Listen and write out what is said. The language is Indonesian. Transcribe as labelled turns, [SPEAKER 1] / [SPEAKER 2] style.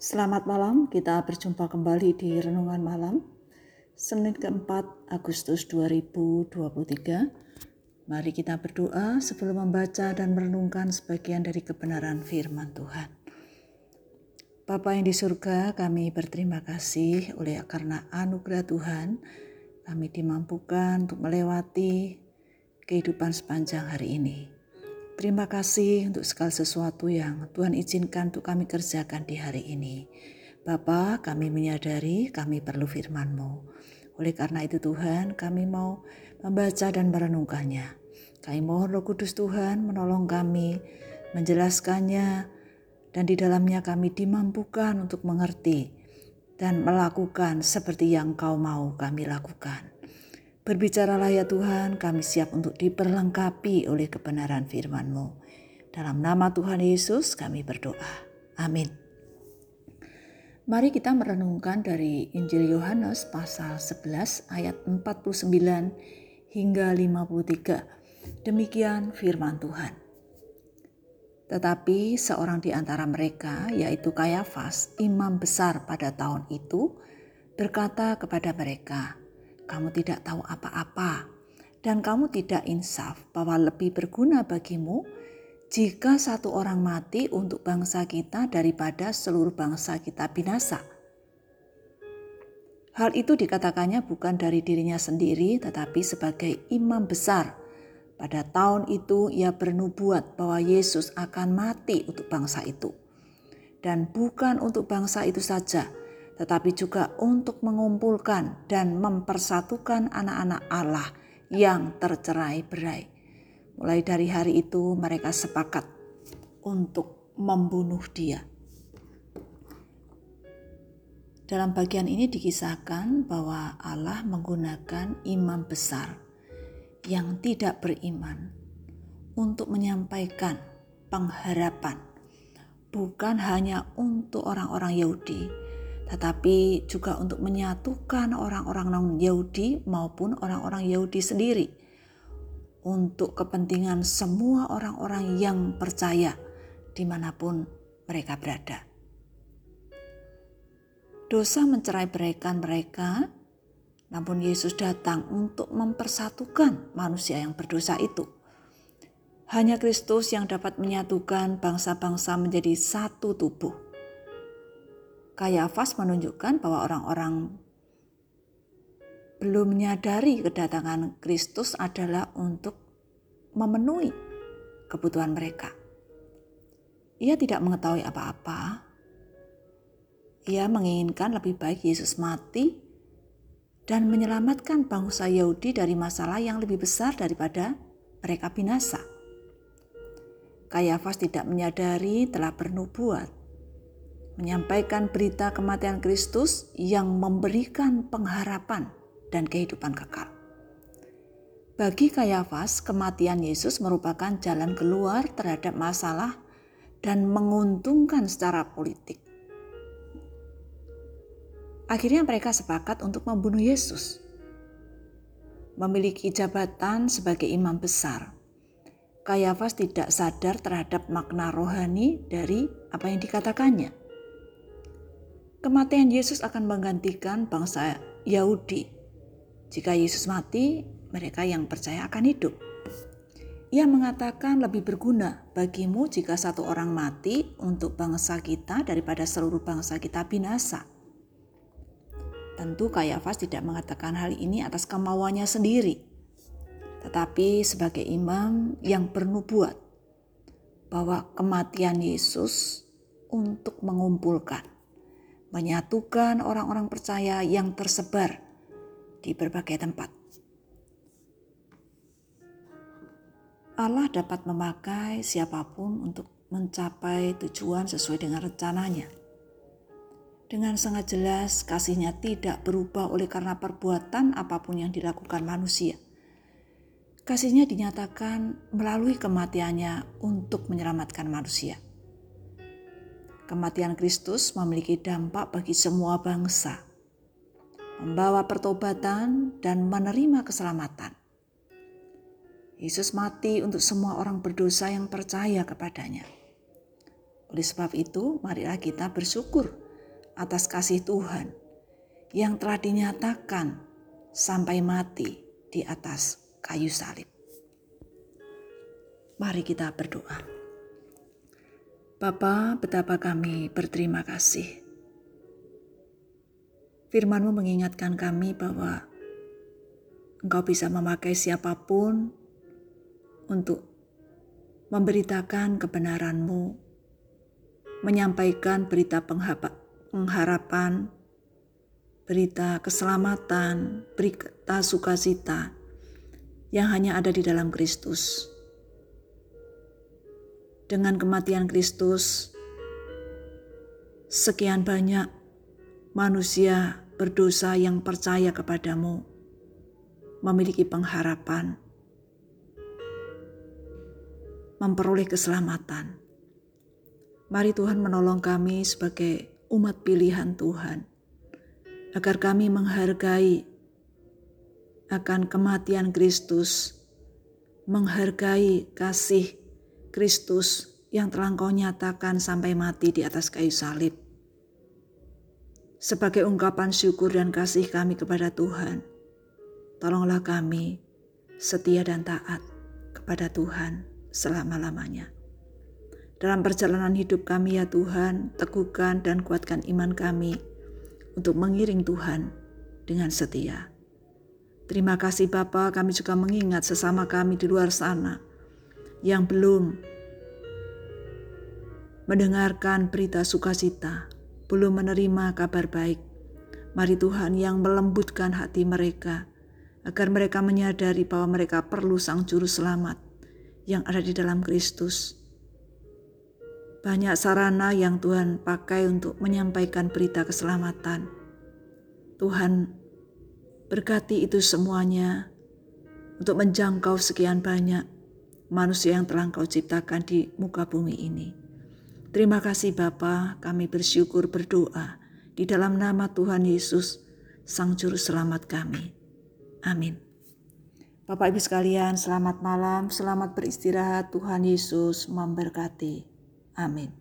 [SPEAKER 1] Selamat malam, kita berjumpa kembali di Renungan Malam Senin keempat Agustus 2023 Mari kita berdoa sebelum membaca dan merenungkan sebagian dari kebenaran firman Tuhan. Bapa yang di surga, kami berterima kasih oleh karena anugerah Tuhan. Kami dimampukan untuk melewati kehidupan sepanjang hari ini. Terima kasih untuk segala sesuatu yang Tuhan izinkan untuk kami kerjakan di hari ini. Bapa, kami menyadari kami perlu firman-Mu. Oleh karena itu Tuhan, kami mau membaca dan merenungkannya. Kami mohon Roh Kudus Tuhan menolong kami, menjelaskannya, dan di dalamnya kami dimampukan untuk mengerti dan melakukan seperti yang Kau mau kami lakukan. Berbicaralah ya Tuhan, kami siap untuk diperlengkapi oleh kebenaran firman-Mu. Dalam nama Tuhan Yesus kami berdoa. Amin. Mari kita merenungkan dari Injil Yohanes pasal 11 ayat 49 hingga 53. Demikian firman Tuhan. Tetapi seorang di antara mereka, yaitu Kayafas, imam besar pada tahun itu, berkata kepada mereka, kamu tidak tahu apa-apa, dan kamu tidak insaf bahwa lebih berguna bagimu jika satu orang mati untuk bangsa kita daripada seluruh bangsa kita binasa. Hal itu dikatakannya bukan dari dirinya sendiri, tetapi sebagai imam besar. Pada tahun itu, ia bernubuat bahwa Yesus akan mati untuk bangsa itu, dan bukan untuk bangsa itu saja, tetapi juga untuk mengumpulkan dan mempersatukan anak-anak Allah yang tercerai-berai. Mulai dari hari itu, mereka sepakat untuk membunuh Dia. Dalam bagian ini dikisahkan bahwa Allah menggunakan imam besar yang tidak beriman untuk menyampaikan pengharapan, bukan hanya untuk orang-orang Yahudi, tetapi juga untuk menyatukan orang-orang non-Yahudi maupun orang-orang Yahudi sendiri untuk kepentingan semua orang-orang yang percaya di mana pun mereka berada. Dosa mencerai beraikan mereka, namun Yesus datang untuk mempersatukan manusia yang berdosa itu. Hanya Kristus yang dapat menyatukan bangsa-bangsa menjadi satu tubuh Kayafas menunjukkan bahwa orang-orang belum menyadari kedatangan Kristus adalah untuk memenuhi kebutuhan mereka. Ia tidak mengetahui apa-apa. Ia menginginkan lebih baik Yesus mati dan menyelamatkan bangsa Yahudi dari masalah yang lebih besar daripada mereka binasa. Kayafas tidak menyadari telah bernubuat menyampaikan berita kematian Kristus yang memberikan pengharapan dan kehidupan kekal. Bagi Kayafas, kematian Yesus merupakan jalan keluar terhadap masalah dan menguntungkan secara politik. Akhirnya mereka sepakat untuk membunuh Yesus. Memiliki jabatan sebagai imam besar, Kayafas tidak sadar terhadap makna rohani dari apa yang dikatakannya. Kematian Yesus akan menggantikan bangsa Yahudi. Jika Yesus mati, mereka yang percaya akan hidup. Ia mengatakan lebih berguna bagimu jika satu orang mati untuk bangsa kita daripada seluruh bangsa kita binasa. Tentu Kayafas tidak mengatakan hal ini atas kemauannya sendiri, tetapi sebagai imam yang bernubuat bahwa kematian Yesus untuk mengumpulkan menyatukan orang-orang percaya yang tersebar di berbagai tempat. Allah dapat memakai siapa pun untuk mencapai tujuan sesuai dengan rencananya. Dengan sangat jelas, kasihnya tidak berubah oleh karena perbuatan apa pun yang dilakukan manusia. Kasihnya dinyatakan melalui kematiannya untuk menyelamatkan manusia. Kematian Kristus memiliki dampak bagi semua bangsa, membawa pertobatan dan menerima keselamatan. Yesus mati untuk semua orang berdosa yang percaya kepadanya. Oleh sebab itu, marilah kita bersyukur atas kasih Tuhan yang telah dinyatakan sampai mati di atas kayu salib. Mari kita berdoa. Bapa, betapa kami berterima kasih. Firmanmu mengingatkan kami bahwa Engkau bisa memakai siapa pun untuk memberitakan kebenaranmu, menyampaikan berita pengharapan, berita keselamatan, berita sukacita yang hanya ada di dalam Kristus. Dengan kematian Kristus, sekian banyak manusia berdosa yang percaya kepadamu memiliki pengharapan, memperoleh keselamatan. Mari Tuhan menolong kami sebagai umat pilihan Tuhan, agar kami menghargai akan kematian Kristus, menghargai kasih Kristus yang telah Engkau nyatakan sampai mati di atas kayu salib. Sebagai ungkapan syukur dan kasih kami kepada Tuhan, Tolonglah kami setia dan taat kepada Tuhan selama-lamanya. Dalam perjalanan hidup kami ya Tuhan, teguhkan dan kuatkan iman kami untuk mengiring Tuhan dengan setia. Terima kasih Bapa, kami juga mengingat sesama kami di luar sana yang belum mendengarkan berita sukacita, belum menerima kabar baik. Mari Tuhan yang melembutkan hati mereka, agar mereka menyadari bahwa mereka perlu Sang Juru Selamat yang ada di dalam Kristus. Banyak sarana yang Tuhan pakai untuk menyampaikan berita keselamatan. Tuhan berkati itu semuanya untuk menjangkau sekian banyak manusia yang telah Engkau ciptakan di muka bumi ini. Terima kasih Bapa, kami bersyukur berdoa di dalam nama Tuhan Yesus, Sang Juru Selamat kami. Amin. Bapak Ibu sekalian, selamat malam, selamat beristirahat. Tuhan Yesus memberkati. Amin.